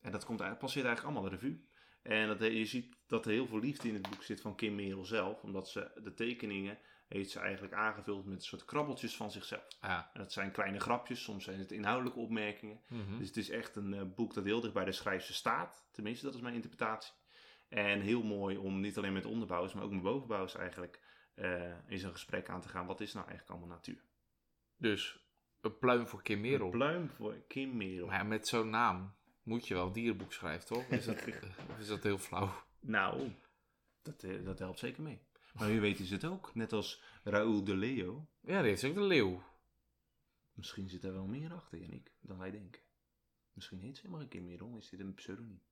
En dat komt, passeert eigenlijk allemaal de revue. En dat, je ziet dat er heel veel liefde in het boek zit van Kim Merel zelf, omdat ze de tekeningen heeft ze eigenlijk aangevuld met een soort krabbeltjes van zichzelf. En dat zijn kleine grapjes, soms zijn het inhoudelijke opmerkingen. Mhm. Dus het is echt een eh, boek dat heel dicht bij de schrijfster staat. Tenminste, dat is mijn interpretatie. En heel mooi om niet alleen met onderbouwers, maar ook met bovenbouwers eigenlijk eh in zo'n gesprek aan te gaan. Wat is nou eigenlijk allemaal natuur? Dus een pluim voor Kim Merel. Een pluim voor Kim Merel. Maar ja, met zo'n naam moet je wel een dierenboek schrijven, toch? Is dat, *laughs* is dat heel flauw? Nou, dat, eh, dat helpt zeker mee. Maar wie weet is het ook. Net als Raoul de Leo. Ja, die heeft ook de leeuw. Misschien zit er wel meer achter, Jannik, dan wij denken. Misschien heet ze helemaal geen Kim Merel, is dit een pseudoniem.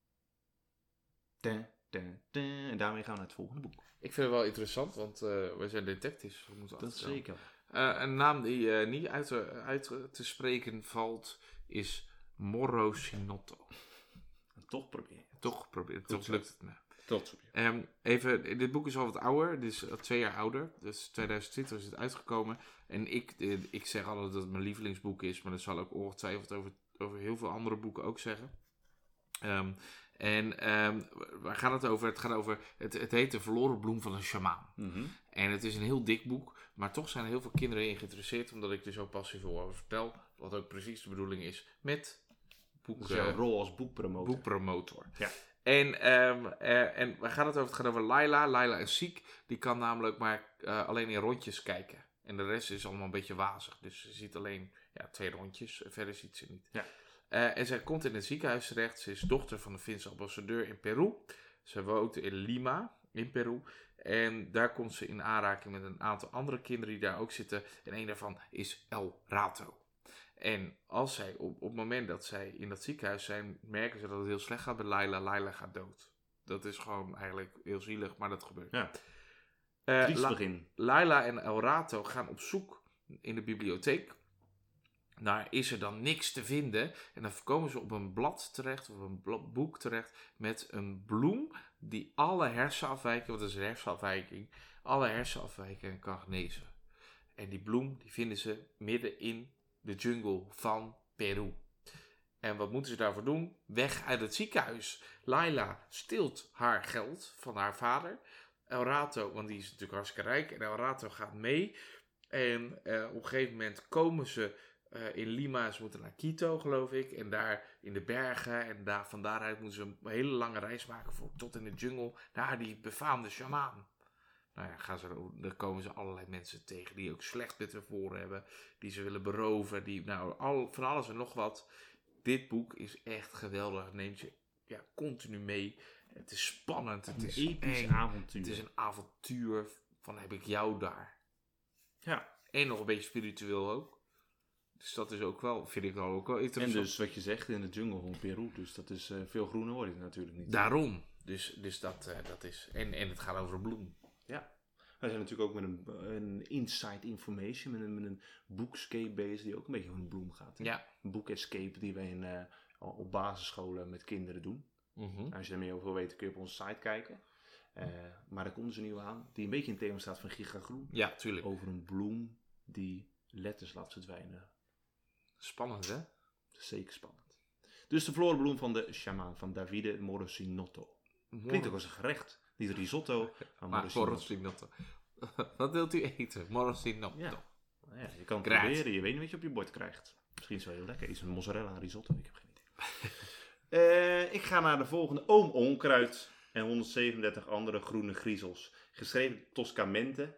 Ten. En daarmee gaan we naar het volgende boek. Ik vind het wel interessant, want eh we zijn detectives. We moeten Dat achterkomen. zeker. Eh, een naam die eh, niet uit, te- uit te spreken valt is Morrosinotto. En toch proberen. Toch geprobeerd, toch lukt het me. Trots op je. Ehm, even, dit boek is al wat ouder, dit is al twee jaar ouder. Dus 2020 is het uitgekomen. En ik, ik zeg altijd dat het mijn lievelingsboek is, maar dat zal ik ongetwijfeld over, over heel veel andere boeken ook zeggen. Ehm, en ehm, waar gaat het over? Het gaat over, het, het heet De Verloren Bloem van een Shamaan. Mhm. En het is een heel dik boek, maar toch zijn er heel veel kinderen in geïnteresseerd, omdat ik er zo passief over vertel. Wat ook precies de bedoeling is met boek, jouw eh, rol als boekpromotor. boekpromotor. Ja. En, ehm, eh, en waar gaat het over? Het gaat over Laila. Laila is ziek. Die kan namelijk maar eh, alleen in rondjes kijken. En de rest is allemaal een beetje wazig. Dus ze ziet alleen ja, twee rondjes. Verder ziet ze niet. Ja. Eh, en zij komt in het ziekenhuis terecht. Ze is dochter van de Finse ambassadeur in Peru. Ze woont in Lima. in Peru. En daar komt ze in aanraking met een aantal andere kinderen die daar ook zitten. En een daarvan is El Rato. En als zij, op, op het moment dat zij in dat ziekenhuis zijn, merken ze dat het heel slecht gaat met Laila. Laila gaat dood. Dat is gewoon eigenlijk heel zielig, maar dat gebeurt. Ja. La- begin. Laila en El Rato gaan op zoek in de bibliotheek. Daar is er dan niks te vinden. En dan komen ze op een blad terecht, of een boek terecht, met een bloem die alle hersenafwijkingen, wat is een hersenafwijking, alle hersenafwijkingen kan genezen. En die bloem, die vinden ze midden in de jungle van Peru. En wat moeten ze daarvoor doen? Weg uit het ziekenhuis. Laila steelt haar geld van haar vader. El Rato, want die is natuurlijk hartstikke rijk. En El Rato gaat mee. En eh, op een gegeven moment komen ze eh, in Lima. Ze moeten naar Quito, geloof ik. En daar in de bergen. En daar, van daaruit moeten ze een hele lange reis maken voor, tot in de jungle. Naar die befaamde shamaan. Nou ja, gaan ze, daar komen ze allerlei mensen tegen die ook slecht met ervoor hebben. Die ze willen beroven. Die, nou, al, van alles en nog wat. Dit boek is echt geweldig. Neemt je ja, continu mee. Het is spannend. Het Een is episch eng. avontuur. Het is een avontuur van heb ik jou daar. Ja. En nog een beetje spiritueel ook. Dus dat is ook wel, vind ik wel ook wel En interessant. dus wat je zegt in de jungle van Peru. Dus dat is eh, veel groener wordt het natuurlijk niet. Daarom. Dus, dus dat, eh, dat is. En, en het gaat over bloem. Wij zijn natuurlijk ook met een, een inside information, met een, met een boekscape bezig die ook een beetje over een bloem gaat. hè? Ja. Een boekescape die wij in, eh, op basisscholen met kinderen doen. Mhm. Als je er meer over wil weten kun je op onze site kijken. Eh, maar er komt dus een nieuwe aan, die een beetje in het thema staat van Gigagroen. Ja, tuurlijk. Over een bloem die letters laat verdwijnen. Spannend, hè? Zeker spannend. Dus de florenbloem van de shamaan van Davide Morosinotto. Klinkt ook als een gerecht. Niet risotto, maar Maar Morosinotto. *laughs* Wat wilt u eten? Morosinotto. Ja. Nou ja, je kan het proberen, je weet niet wat je op je bord krijgt. Misschien is het wel heel lekker. Iets met mozzarella en risotto, ik heb geen idee. *laughs* Eh, ik ga naar de volgende. Oom Onkruid en 137 andere groene griezels. Geschreven Toscamente.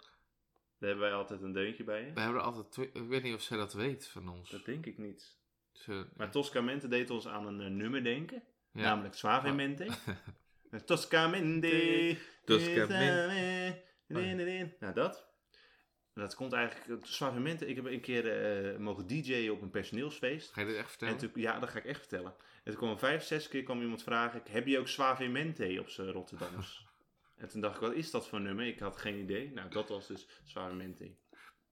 Daar hebben wij altijd een deuntje bij. We hebben er altijd ik weet niet of zij dat weet van ons. Dat denk ik niet. Ze, Maar Toscamente deed ons aan een eh, nummer denken. ja. Namelijk Suavemente. *laughs* Toscamente. Toscamente. *laughs* Nou, dat. En dat komt eigenlijk... Suavemente, ik heb een keer eh, mogen DJ'en op een personeelsfeest. Ga je dit echt En vertellen? toen, ja, dat ga ik echt vertellen. En toen kwam vijf, zes keer kwam iemand vragen... Heb je ook Suavemente op zijn Rotterdams? *laughs* en toen dacht ik, wat is dat voor nummer? Ik had geen idee. Nou, dat was dus Suavemente.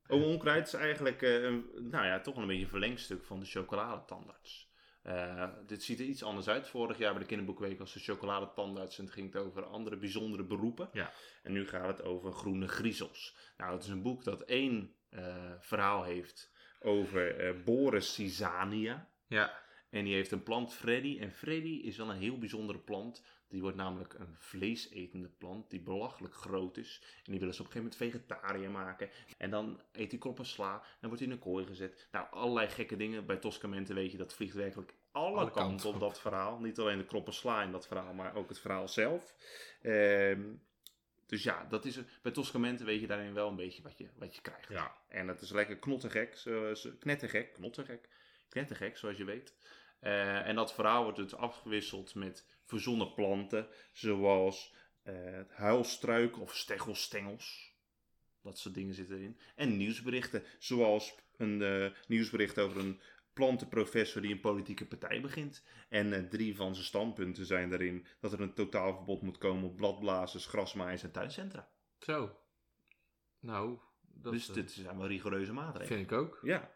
Oom Onkruid is eigenlijk, eh, een, nou ja, toch wel een beetje een verlengstuk van de chocoladetandarts. Eh, dit ziet er iets anders uit. Vorig jaar bij de kinderboekweek was de chocoladetandarts en het ging het over andere bijzondere beroepen. Ja. En nu gaat het over groene griezels. Nou, het is een boek dat één eh, verhaal heeft over Boris Cisania. Ja. En die heeft een plant Freddy. En Freddy is wel een heel bijzondere plant. Die wordt namelijk een vleesetende plant die belachelijk groot is. En die willen ze op een gegeven moment vegetariër maken. En dan eet hij kroppen sla. En wordt hij in een kooi gezet. Nou, allerlei gekke dingen. Bij Toscamente weet je dat vliegt werkelijk alle, Alle kanten op dat verhaal. Niet alleen de kroppen sla in dat verhaal, maar ook het verhaal zelf. Ehm, dus ja, dat is, bij Toscamente weet je daarin wel een beetje wat je, wat je krijgt. Ja. En het is lekker knottergek, knettergek, knottergek, knettergek zoals je weet. Eh, en dat verhaal wordt dus afgewisseld met verzonnen planten, zoals eh huilstruiken of steggelstengels. Dat soort dingen zitten erin. En nieuwsberichten, zoals een eh, nieuwsbericht over een plantenprofessor die een politieke partij begint. En drie van zijn standpunten zijn daarin dat er een totaalverbod moet komen op bladblazers, grasmaaiers en tuincentra. Zo. Nou, dat dus dit zijn wel rigoureuze maatregelen. vind ik ook. Ja.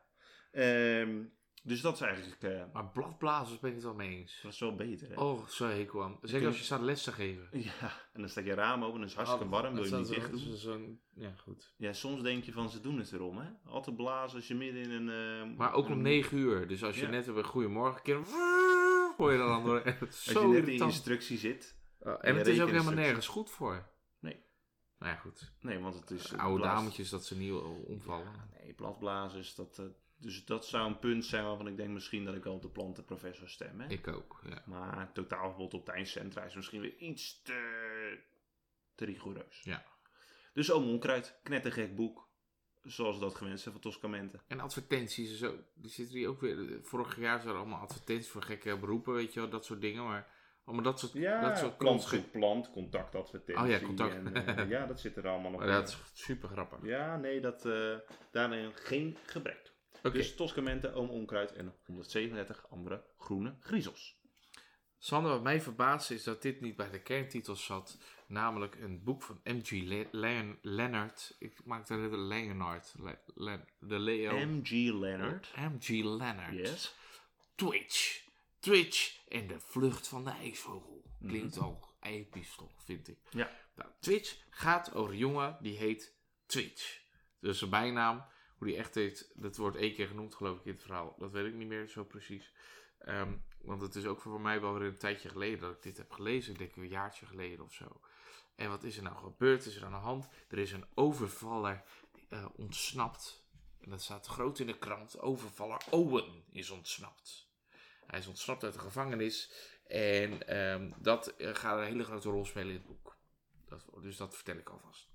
Ehm, dus dat is eigenlijk eh, Maar bladblazers ben ik het wel mee eens. dat is wel beter. Hè? Oh, zo hekel aan. Zeker als je staat les te geven. *laughs* Ja, en dan staat je raam open en het is hartstikke Oh, warm, wil je niet dicht doen. zo- Ja, goed. Ja, soms denk je van ze doen het erom, hè? Altijd blazen als je midden in een... eh, Maar ook om 9 uur. Dus als je Ja. net een goeiemorgen keer *laughs* hoor je dan door. Het is Als je *laughs* zo net in instructie zit. Oh, en het is ook helemaal nergens goed voor. Nee. Nou ja, goed. Nee, want het is... eh, Oude blaas- dametjes dat ze niet omvallen. Nee, bladblazers, dat... eh, dus dat zou een punt zijn waarvan ik denk misschien dat ik wel op de plantenprofessor stem, hè? Ik ook, ja. Maar totaalverbod op tuincentra is misschien weer iets te, te rigoureus. Ja. Dus Oom Onkruid, knettergek boek. Zoals dat gewend zijn van Toscamente. En advertenties en zo. Die zitten hier ook weer. Vorig jaar zijn er allemaal advertenties voor gekke beroepen, weet je wel. Dat soort dingen. Maar maar dat soort, Ja, dat soort plant plant, contactadvertentie. Oh ja, contact. En, eh, ja, dat zit er allemaal *laughs* nog Maar in. dat is super grappig. Ja, nee, dat, eh daarin geen gebrek. Oké. Dus Toscamente, Oom Onkruid en 137 andere groene griezels. Sander, wat mij verbaasde is dat dit niet bij de kerntitels zat. Namelijk een boek van M.G. Le- Leon- Leonard. Ik maak net een Leonard. Le- de Leo. M.G. Leonard. M.G. Leonard. Yes. Twitch. Twitch en de vlucht van de ijsvogel. Klinkt al episch toch, vind ik. Ja. Nou, Twitch gaat over een jongen die heet Twitch. Dus zijn bijnaam, hoe die echt heet, dat wordt één keer genoemd geloof ik in het verhaal. Dat weet ik niet meer zo precies. Ehm, want het is ook voor mij wel weer een tijdje geleden dat ik dit heb gelezen. Ik denk een jaartje geleden of zo. En wat is er nou gebeurd? Is er aan de hand? Er is een overvaller eh, ontsnapt. En dat staat groot in de krant. Overvaller Owen is ontsnapt. Hij is ontsnapt uit de gevangenis. En ehm, dat eh, gaat een hele grote rol spelen in het boek. Dat, dus dat vertel ik alvast.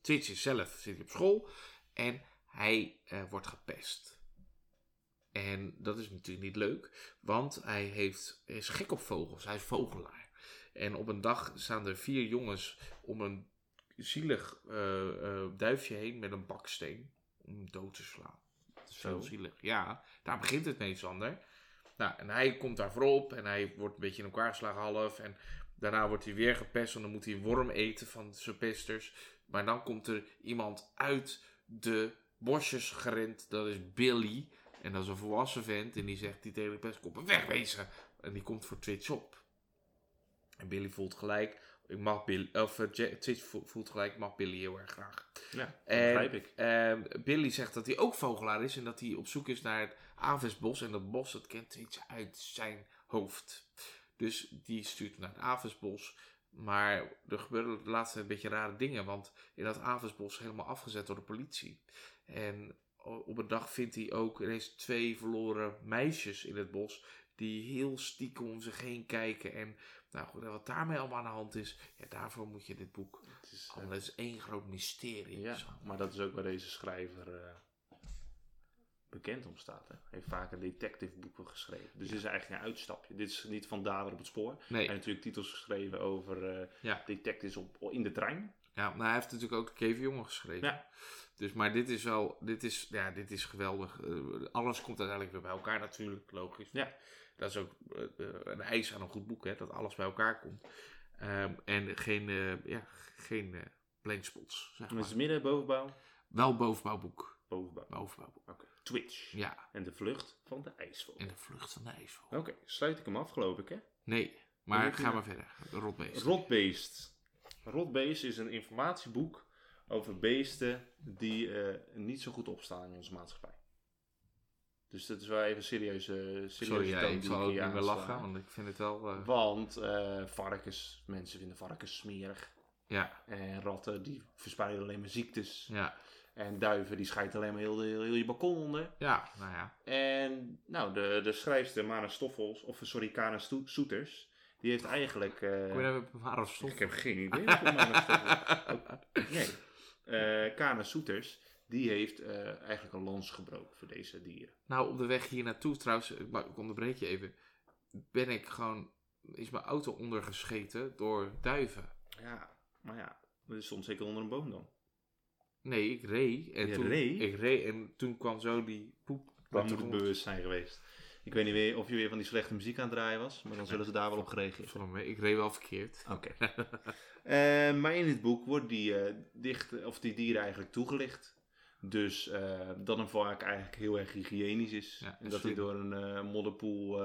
Twitch zelf zit hij op school. En hij eh, wordt gepest. En dat is natuurlijk niet leuk. Want hij, heeft, is gek op vogels. Hij is vogelaar. En op een dag staan er vier jongens om een zielig eh, eh, duifje heen met een baksteen. Om hem dood te slaan. Dat is Zo. heel zielig. Ja, daar begint het mee, Sander. Nou, en hij komt daar voorop en hij wordt een beetje in elkaar geslagen half. En daarna wordt hij weer gepest en dan moet hij een worm eten van zijn pesters. Maar dan komt er iemand uit de bosjes gerend. Dat is Billy. En dat is een volwassen vent. En die zegt die tegen de pestkoppen, wegwezen. En die komt voor Twitch op. En Billy voelt gelijk, ik mag Billy, of eh, Twitch vo- voelt gelijk, ik mag Billy heel erg graag. Ja, begrijp ik. ehm, Billy zegt dat hij ook vogelaar is en dat hij op zoek is naar het Avesbos. En dat bos, dat kent iets uit zijn hoofd. Dus die stuurt hem naar het Avesbos. Maar er gebeuren de laatste een beetje rare dingen. Want in dat is helemaal afgezet door de politie. En op een dag vindt hij ook ineens twee verloren meisjes in het bos. Die heel stiekem om zich heen kijken. En nou goed, en wat daarmee allemaal aan de hand is. Ja, daarvoor moet je dit boek. Het is, eh, Allemaal, dat is één groot mysterie. ja, maar dat is ook waar deze schrijver eh, bekend om staat. Hè. Hij heeft vaker detective boeken geschreven. Dus dit is eigenlijk een uitstapje. Dit is niet van dader op het spoor. Hij Nee, heeft natuurlijk titels geschreven over eh, Ja. detectives op, in de trein. ja, maar hij heeft natuurlijk ook de Kevin Jongen geschreven. Ja. Dus, maar dit is wel, dit is, ja, dit is geweldig. Eh, alles komt uiteindelijk weer bij elkaar natuurlijk, logisch. Ja. Dat is ook eh, een eis aan een goed boek, hè, dat alles bij elkaar komt. Ehm, en geen, eh ja, geen eh blankspots, zeg En is maar. het midden, bovenbouw? Wel bovenbouwboek. Bovenbouw. Twitch. Ja, En de vlucht van de ijsvogel. en de vlucht van de ijsvogel. Oké, sluit ik hem af geloof ik hè. Nee, maar ga maar verder. De rotbeest. Rotbeest. Rotbeest is een informatieboek over beesten die eh, niet zo goed opstaan in onze maatschappij. Dus dat is wel even serieus. eh serieuze Sorry, ja, ik die zal ook niet meer lachen, want ik vind het wel... eh, Want eh, varkens, mensen vinden varkens smerig. ja, En ratten die verspreiden alleen maar ziektes. ja, En duiven die schijten alleen maar heel, heel, heel je balkon onder. ja, nou ja. En nou, de, de schrijfster Mana Stoffels, of sorry, Kana Soeters, die heeft eigenlijk... eh, Kom je nou weer bewaren of stof? ik heb geen idee Mana Stoffels... *laughs* Nee. Eh Kana Soeters, die heeft eh, eigenlijk een lans gebroken voor deze dieren. Nou, op de weg hier naartoe trouwens, ik, onderbreek je even, ben ik gewoon, is mijn auto ondergescheten door duiven. Ja, maar ja, dat stond zeker onder een boom dan. Nee, ik reed. En Je toen, reed? Ik reed en toen kwam zo die poep. Dat moet het bewust zijn geweest. Ik weet niet weer of je weer van die slechte muziek aan het draaien was, maar dan zullen ze daar wel op gereageerd mee, Ik reed wel verkeerd. Oké. *laughs* Eh, maar in het boek wordt die, eh, dicht, of die dieren eigenlijk toegelicht. Dus eh, dat een vark eigenlijk heel erg hygiënisch is. Ja, en dat hij door een modderpoel,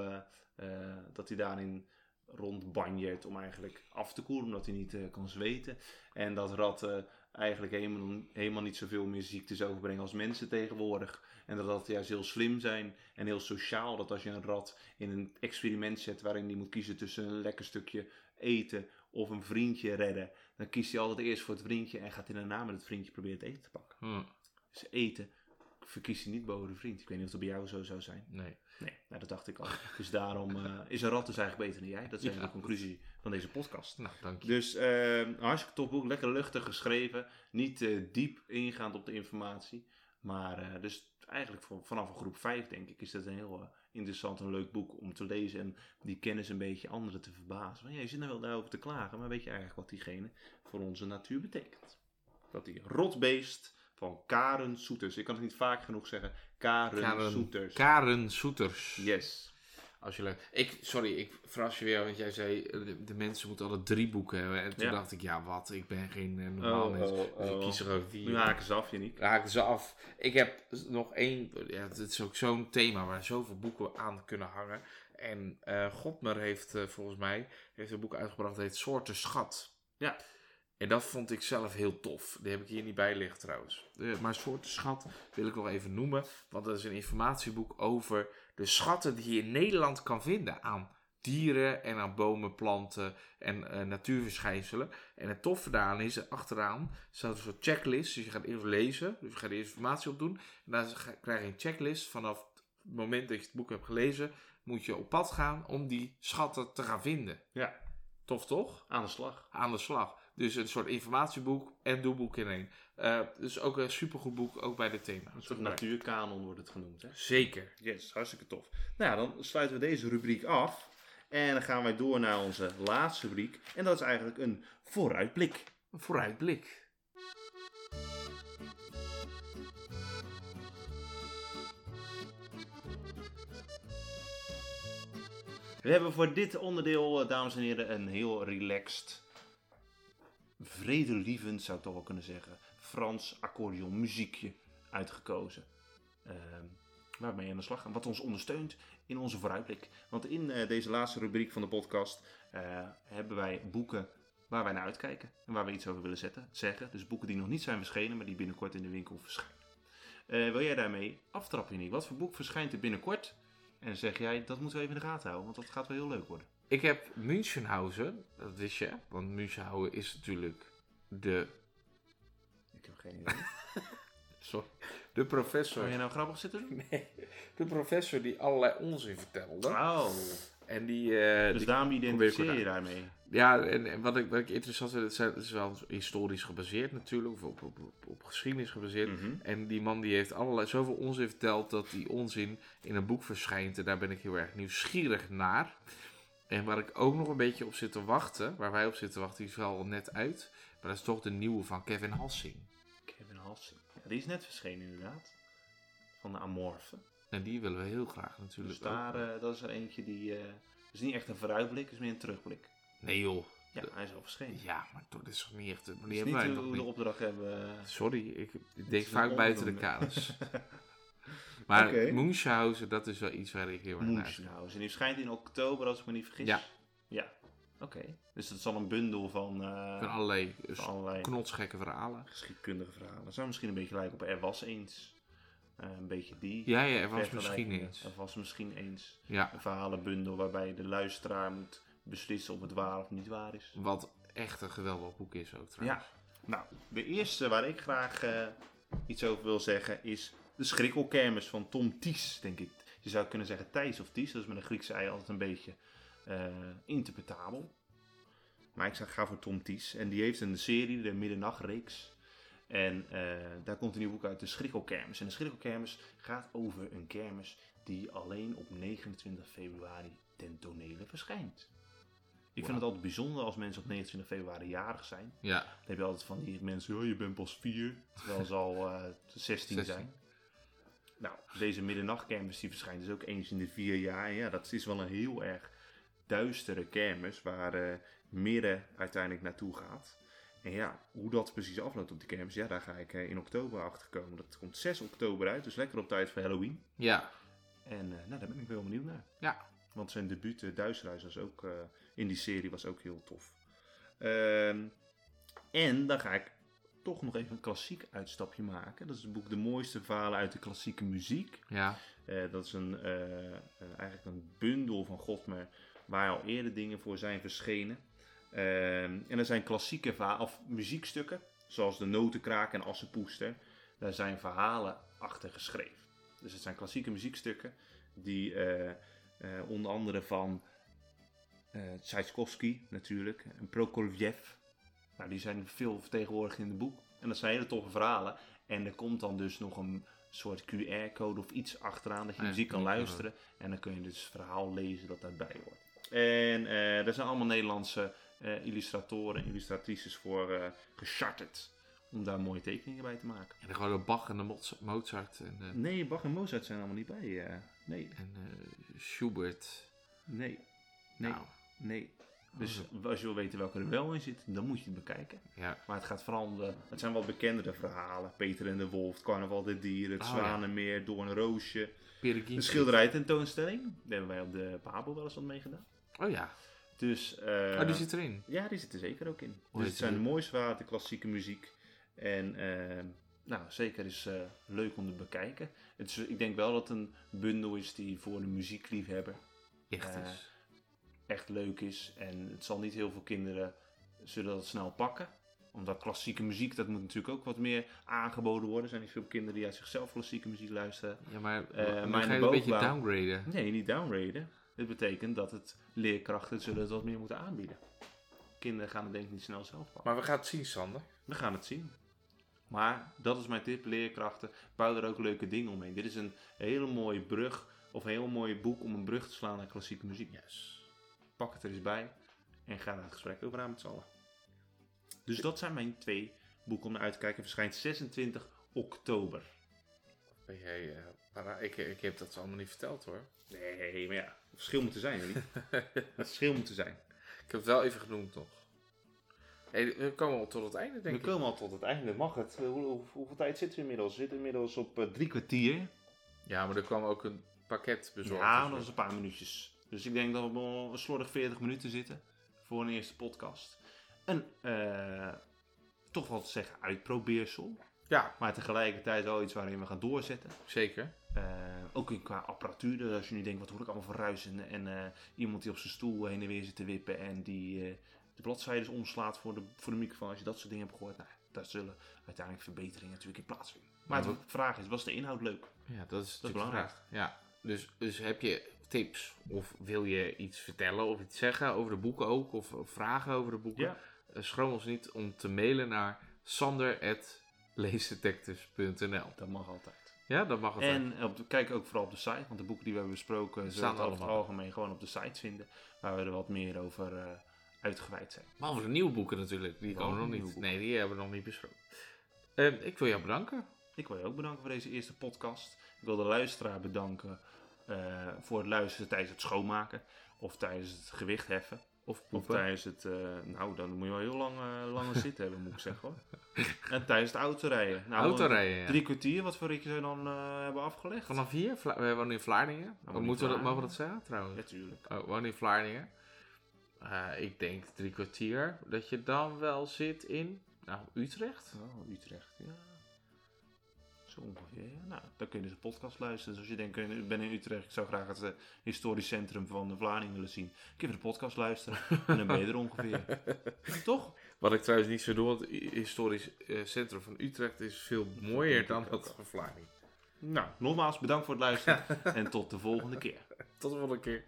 dat hij daarin rondbanjert om eigenlijk af te koelen, omdat hij niet kan zweten. En dat ratten eigenlijk helemaal, helemaal niet zoveel meer ziektes overbrengen als mensen tegenwoordig. En dat ratten juist heel slim zijn en heel sociaal. Dat als je een rat in een experiment zet waarin die moet kiezen tussen een lekker stukje eten of een vriendje redden, dan kiest hij altijd eerst voor het vriendje en gaat hij daarna met het vriendje proberen het eten te pakken. Hm, Dus eten verkiest hij niet boven de vriend. Ik weet niet of dat bij jou zo zou zijn. nee. Nee, nou, dat dacht ik al. Dus daarom eh, is een rat dus eigenlijk beter dan jij. Dat is Ja. de conclusie van deze podcast. Nou, dank je. Dus eh, een hartstikke tof boek, lekker luchtig geschreven. Niet eh, diep ingaand op de informatie. Maar eh, dus eigenlijk voor, vanaf groep 5 denk ik is dat een heel interessant en leuk boek om te lezen. En die kennis een beetje anderen te verbazen. Van, ja, je zit nou wel daarover te klagen, maar weet je eigenlijk wat diegene voor onze natuur betekent? Dat die rotbeest van Karen Soeters. Ik kan het niet vaak genoeg zeggen. Karen, Karen- Soeters. Karen Soeters. yes. Als je leuk. Ik, sorry, ik verras je weer, want jij zei eh, de, de mensen moeten alle drie boeken hebben. En toen Ja. dacht ik, ja wat, ik ben geen eh, normaal Oh, mens. oh, Dus ik oh. kies er ook vier. Nu haken ze af, Janiek. raakten ze af. Ik heb nog één, ja, het is ook zo'n thema waar zoveel boeken aan kunnen hangen. En eh Godmer heeft eh, volgens mij heeft een boek uitgebracht dat heet Soorten Schat. Ja. En dat vond ik zelf heel tof. Die heb ik hier niet bij liggen trouwens. Eh, maar Soorten Schat wil ik nog even noemen. Want dat is een informatieboek over de schatten die je in Nederland kan vinden aan dieren en aan bomen, planten en eh, natuurverschijnselen. En het toffe daaraan is, er achteraan staat een soort checklist. Dus je gaat eerst lezen, dus je gaat eerst informatie opdoen. En dan krijg je een checklist. Vanaf het moment dat je het boek hebt gelezen, moet je op pad gaan om die schatten te gaan vinden. Ja, Tof toch? aan de slag. Aan de slag. Dus een soort informatieboek en doelboek in één. Eh, dus ook een supergoed boek, ook bij dit thema. Een soort natuurkanon wordt het genoemd, hè? Zeker. Yes, hartstikke tof. Nou, ja, dan sluiten we deze rubriek af. En dan gaan wij door naar onze laatste rubriek. En dat is eigenlijk een vooruitblik. Een vooruitblik. We hebben voor dit onderdeel, eh, dames en heren, een heel relaxed, vredelievend, zou ik toch wel kunnen zeggen, Frans accordeon muziekje uitgekozen. Ehm waarmee we aan de slag gaan. Wat ons ondersteunt in onze vooruitblik. Want in eh, deze laatste rubriek van de podcast eh, hebben wij boeken waar wij naar uitkijken. En waar we iets over willen zetten, zeggen. Dus boeken die nog niet zijn verschenen, maar die binnenkort in de winkel verschijnen. Eh, wil jij daarmee aftrappen, Nick? Wat voor boek verschijnt er binnenkort? En zeg jij, dat moeten we even in de gaten houden, want dat gaat wel heel leuk worden. Ik heb Münchenhausen, dat wist je, want Münchenhausen is natuurlijk de, Ik heb geen idee. *laughs* sorry, de professor. Zou je nou grappig zitten doen? Nee, de professor die allerlei onzin vertelde. Oh, En die, eh, dus die- daarom identificeer je daarmee. ja, en, en wat, ik, wat ik interessant vind, het, zijn, het is wel historisch gebaseerd natuurlijk, of op, op, op, op geschiedenis gebaseerd. Mhm. En die man die heeft allerlei, zoveel onzin verteld dat die onzin in een boek verschijnt. En daar ben ik heel erg nieuwsgierig naar. En waar ik ook nog een beetje op zit te wachten, waar wij op zitten te wachten, die is wel al net uit. Maar dat is toch de nieuwe van Kevin Hassing. Kevin Halsing. Ja, die is net verschenen inderdaad. Van de Amorphe. En die willen we heel graag natuurlijk. Dus daar, eh, dat is er eentje die... eh is niet echt een vooruitblik, het is meer een terugblik. Nee joh. Ja, hij is al verschenen. Ja, maar toch, dit is toch niet echt... Maar die hebben niet wij hoe nog de opdracht hebben... eh, Sorry, ik, ik is denk vaak buiten de kaders. *laughs* Maar. Munchausen, dat is wel iets waar ik heel erg naar uitkijk. Moonhouse. En die verschijnt in oktober, als ik me niet vergis. Ja. Ja. Oké. Dus dat is al een bundel van, eh, Van allerlei knotsgekke verhalen. geschiedkundige verhalen. Dat zou misschien een beetje lijken op Er was eens. Eh, een beetje die. Ja, ja, er was misschien eens. Er was misschien eens. Ja, Een verhalenbundel waarbij de luisteraar moet beslissen of het waar of niet waar is. wat echt een geweldig boek is ook trouwens. Ja. Nou, de eerste waar ik graag eh, iets over wil zeggen is de Schrikkelkermis van Tom Ties, denk ik. Je zou kunnen zeggen Thijs of Ties, dat is met een Griekse ei altijd een beetje eh, interpretabel. Maar ik zeg, ga voor Tom Ties. En die heeft een serie, de Middernachtreeks. En eh, daar komt een nieuw boek uit, de Schrikkelkermis. En de Schrikkelkermis gaat over een kermis die alleen op 29 februari ten tonele verschijnt. Ik vind het altijd bijzonder als mensen op 29 februari jarig zijn. Ja, Dan heb je altijd van die mensen, oh, je bent pas 4, terwijl ze al eh 16 zijn. Nou, deze middernachtkermis die verschijnt dus ook eens in de vier jaar. En ja, dat is wel een heel erg duistere kermis waar eh midden uiteindelijk naartoe gaat. En ja, hoe dat precies afloopt op die kermis, ja, daar ga ik eh, in oktober achter komen. Dat komt 6 oktober uit, dus lekker op tijd voor Halloween. ja, En eh, nou, daar ben ik wel benieuwd naar. ja. Want zijn debuut, uh, Duisterhuis, was ook, in die serie was ook heel tof. Ehm, en dan ga ik toch nog even een klassiek uitstapje maken. Dat is het boek De mooiste verhalen uit de klassieke muziek. ja. Eh, dat is een, eh, een- eigenlijk een bundel van Godmer waar al eerder dingen voor zijn verschenen. En er zijn klassieke verhalen, of muziekstukken, zoals de Notenkraak en Assenpoester. Daar zijn verhalen achter geschreven. Dus het zijn klassieke muziekstukken die eh, eh, onder andere van eh Tchaikovsky natuurlijk en Prokofjev. Nou, die zijn veel vertegenwoordigd in het boek. En dat zijn hele toffe verhalen. En er komt dan dus nog een, soort QR-code of iets achteraan dat je Ah muziek kan luisteren. En dan kun je dus het verhaal lezen dat daarbij hoort. En eh er zijn allemaal Nederlandse eh, illustratoren en illustratrices voor eh gecharterd om daar mooie tekeningen bij te maken. En dan gewoon Bach en de Moz- Mozart en, Nee, Bach en Mozart zijn allemaal niet bij. nee, en Schubert. nee, nee, Nou, nee. Dus Oh, als je wil weten welke er wel in zit, dan moet je het bekijken. ja. Maar het gaat vooral om de... Het zijn wat bekendere verhalen. Peter en de Wolf, het Carnaval der Dieren, het Oh, ja. Zwanenmeer, Doornroosje. Peregrine De schilderijtentoonstelling. Daar hebben wij op de Pabo wel eens wat mee gedaan. Oh ja. Dus... eh, oh, die zit erin. Ja, die zit er zeker ook in. Hoe dus het zijn de mooiste verhalen, de klassieke muziek. En eh, nou, zeker is eh, leuk om te bekijken. Het is, ik denk wel dat het een bundel is die voor de muziekliefhebber Echt Eh, is. Echt leuk is. En het zal niet heel veel kinderen zullen dat snel pakken. Omdat klassieke muziek, dat moet natuurlijk ook wat meer aangeboden worden. Er zijn niet veel kinderen die uit zichzelf klassieke muziek luisteren. Ja, maar eh, dan maar ga je een beetje downgraden. Nee, niet downraden. Dit betekent dat het leerkrachten zullen het wat meer moeten aanbieden. Kinderen gaan het denk ik niet snel zelf pakken. Maar we gaan het zien, Sander. We gaan het zien. Maar dat is mijn tip, leerkrachten. Bouw er ook leuke dingen omheen. Dit is een hele mooie brug, of een heel mooi boek om een brug te slaan naar klassieke muziek. Yes. Pak het er eens bij en ga daar het gesprek over aan met z'n allen. Dus dat zijn mijn twee boeken om naar uit te kijken. Verschijnt 26 oktober. Ben jij, eh, ik, ik heb dat allemaal niet verteld hoor. Nee, maar ja, het verschil moet er zijn, niet? *laughs* Het verschil moet er zijn. Ik heb het wel even genoemd nog. Hey, we komen al tot het einde, denk We ik. komen al tot het einde. Mag het? Hoe, hoe- hoeveel tijd zitten we inmiddels? We zitten inmiddels op eh, drie kwartier. Ja, maar er kwam ook een pakket bezorgd. Ja, dat is een paar minuutjes. Dus ik denk dat we op een slordig 40 minuten zitten voor een eerste podcast. Een, eh, toch wel te zeggen, uitprobeersel. Ja, Maar tegelijkertijd wel iets waarin we gaan doorzetten. zeker. Eh, ook in qua apparatuur. Dus als je nu denkt, wat hoor ik allemaal voor ruisen. En eh, iemand die op zijn stoel heen en weer zit te wippen. En die de bladzijden omslaat voor de, voor de microfoon. Als je dat soort dingen hebt gehoord. Nou, daar zullen uiteindelijk verbeteringen natuurlijk in plaatsvinden. Maar Ja, de vraag is, was de inhoud leuk? Ja, dat is, Dat is belangrijk. vraag. Ja, dus, dus heb je tips of wil je iets vertellen of iets zeggen over de boeken ook of, of vragen over de boeken? Ja. Eh, schroom ons niet om te mailen naar sander.leesdetectives.nl Dat mag altijd. Ja, dat mag altijd. En op de- kijk ook vooral op de site, want de boeken die we hebben besproken Staan zullen we over het allemaal. algemeen gewoon op de site vinden, waar we er wat meer over eh, uitgeweid zijn. Behalve de nieuwe boeken natuurlijk, die komen nog niet. boeken. Nee, die hebben we nog niet besproken. Ehm, ik wil jou bedanken. Ik wil je ook bedanken voor deze eerste podcast. Ik wil de luisteraar bedanken eh, voor het luisteren tijdens het schoonmaken, of tijdens het gewicht heffen, Of of tijdens het, eh, nou dan moet je wel heel lang, eh lange zit hebben moet ik zeggen hoor. *laughs* En tijdens het autorijden. Nou, Autorijden, ja. Drie kwartier, wat voor ritje dan eh, hebben afgelegd? Vanaf hier, Vla- we wonen in Vlaardingen. in Moeten we dat, mogen we dat zeggen trouwens? Natuurlijk. Oh, we wonen in Vlaardingen. Ik denk drie kwartier. Dat je dan wel zit in nou, Utrecht. Oh, Utrecht, ja. Zo ongeveer, ja. Nou, dan kun je dus een podcast luisteren. Dus als je denkt, ik ben in Utrecht, ik zou graag het eh, historisch centrum van de Vlaardingen willen zien. Kun je de podcast luisteren en dan ben je er ongeveer. *laughs* Toch? Wat ik trouwens niet zo doe, want het historisch eh, centrum van Utrecht is veel mooier dan ik dat van Vlaardingen. Nou, nogmaals bedankt voor het luisteren *laughs* en tot de volgende keer. Tot de volgende keer.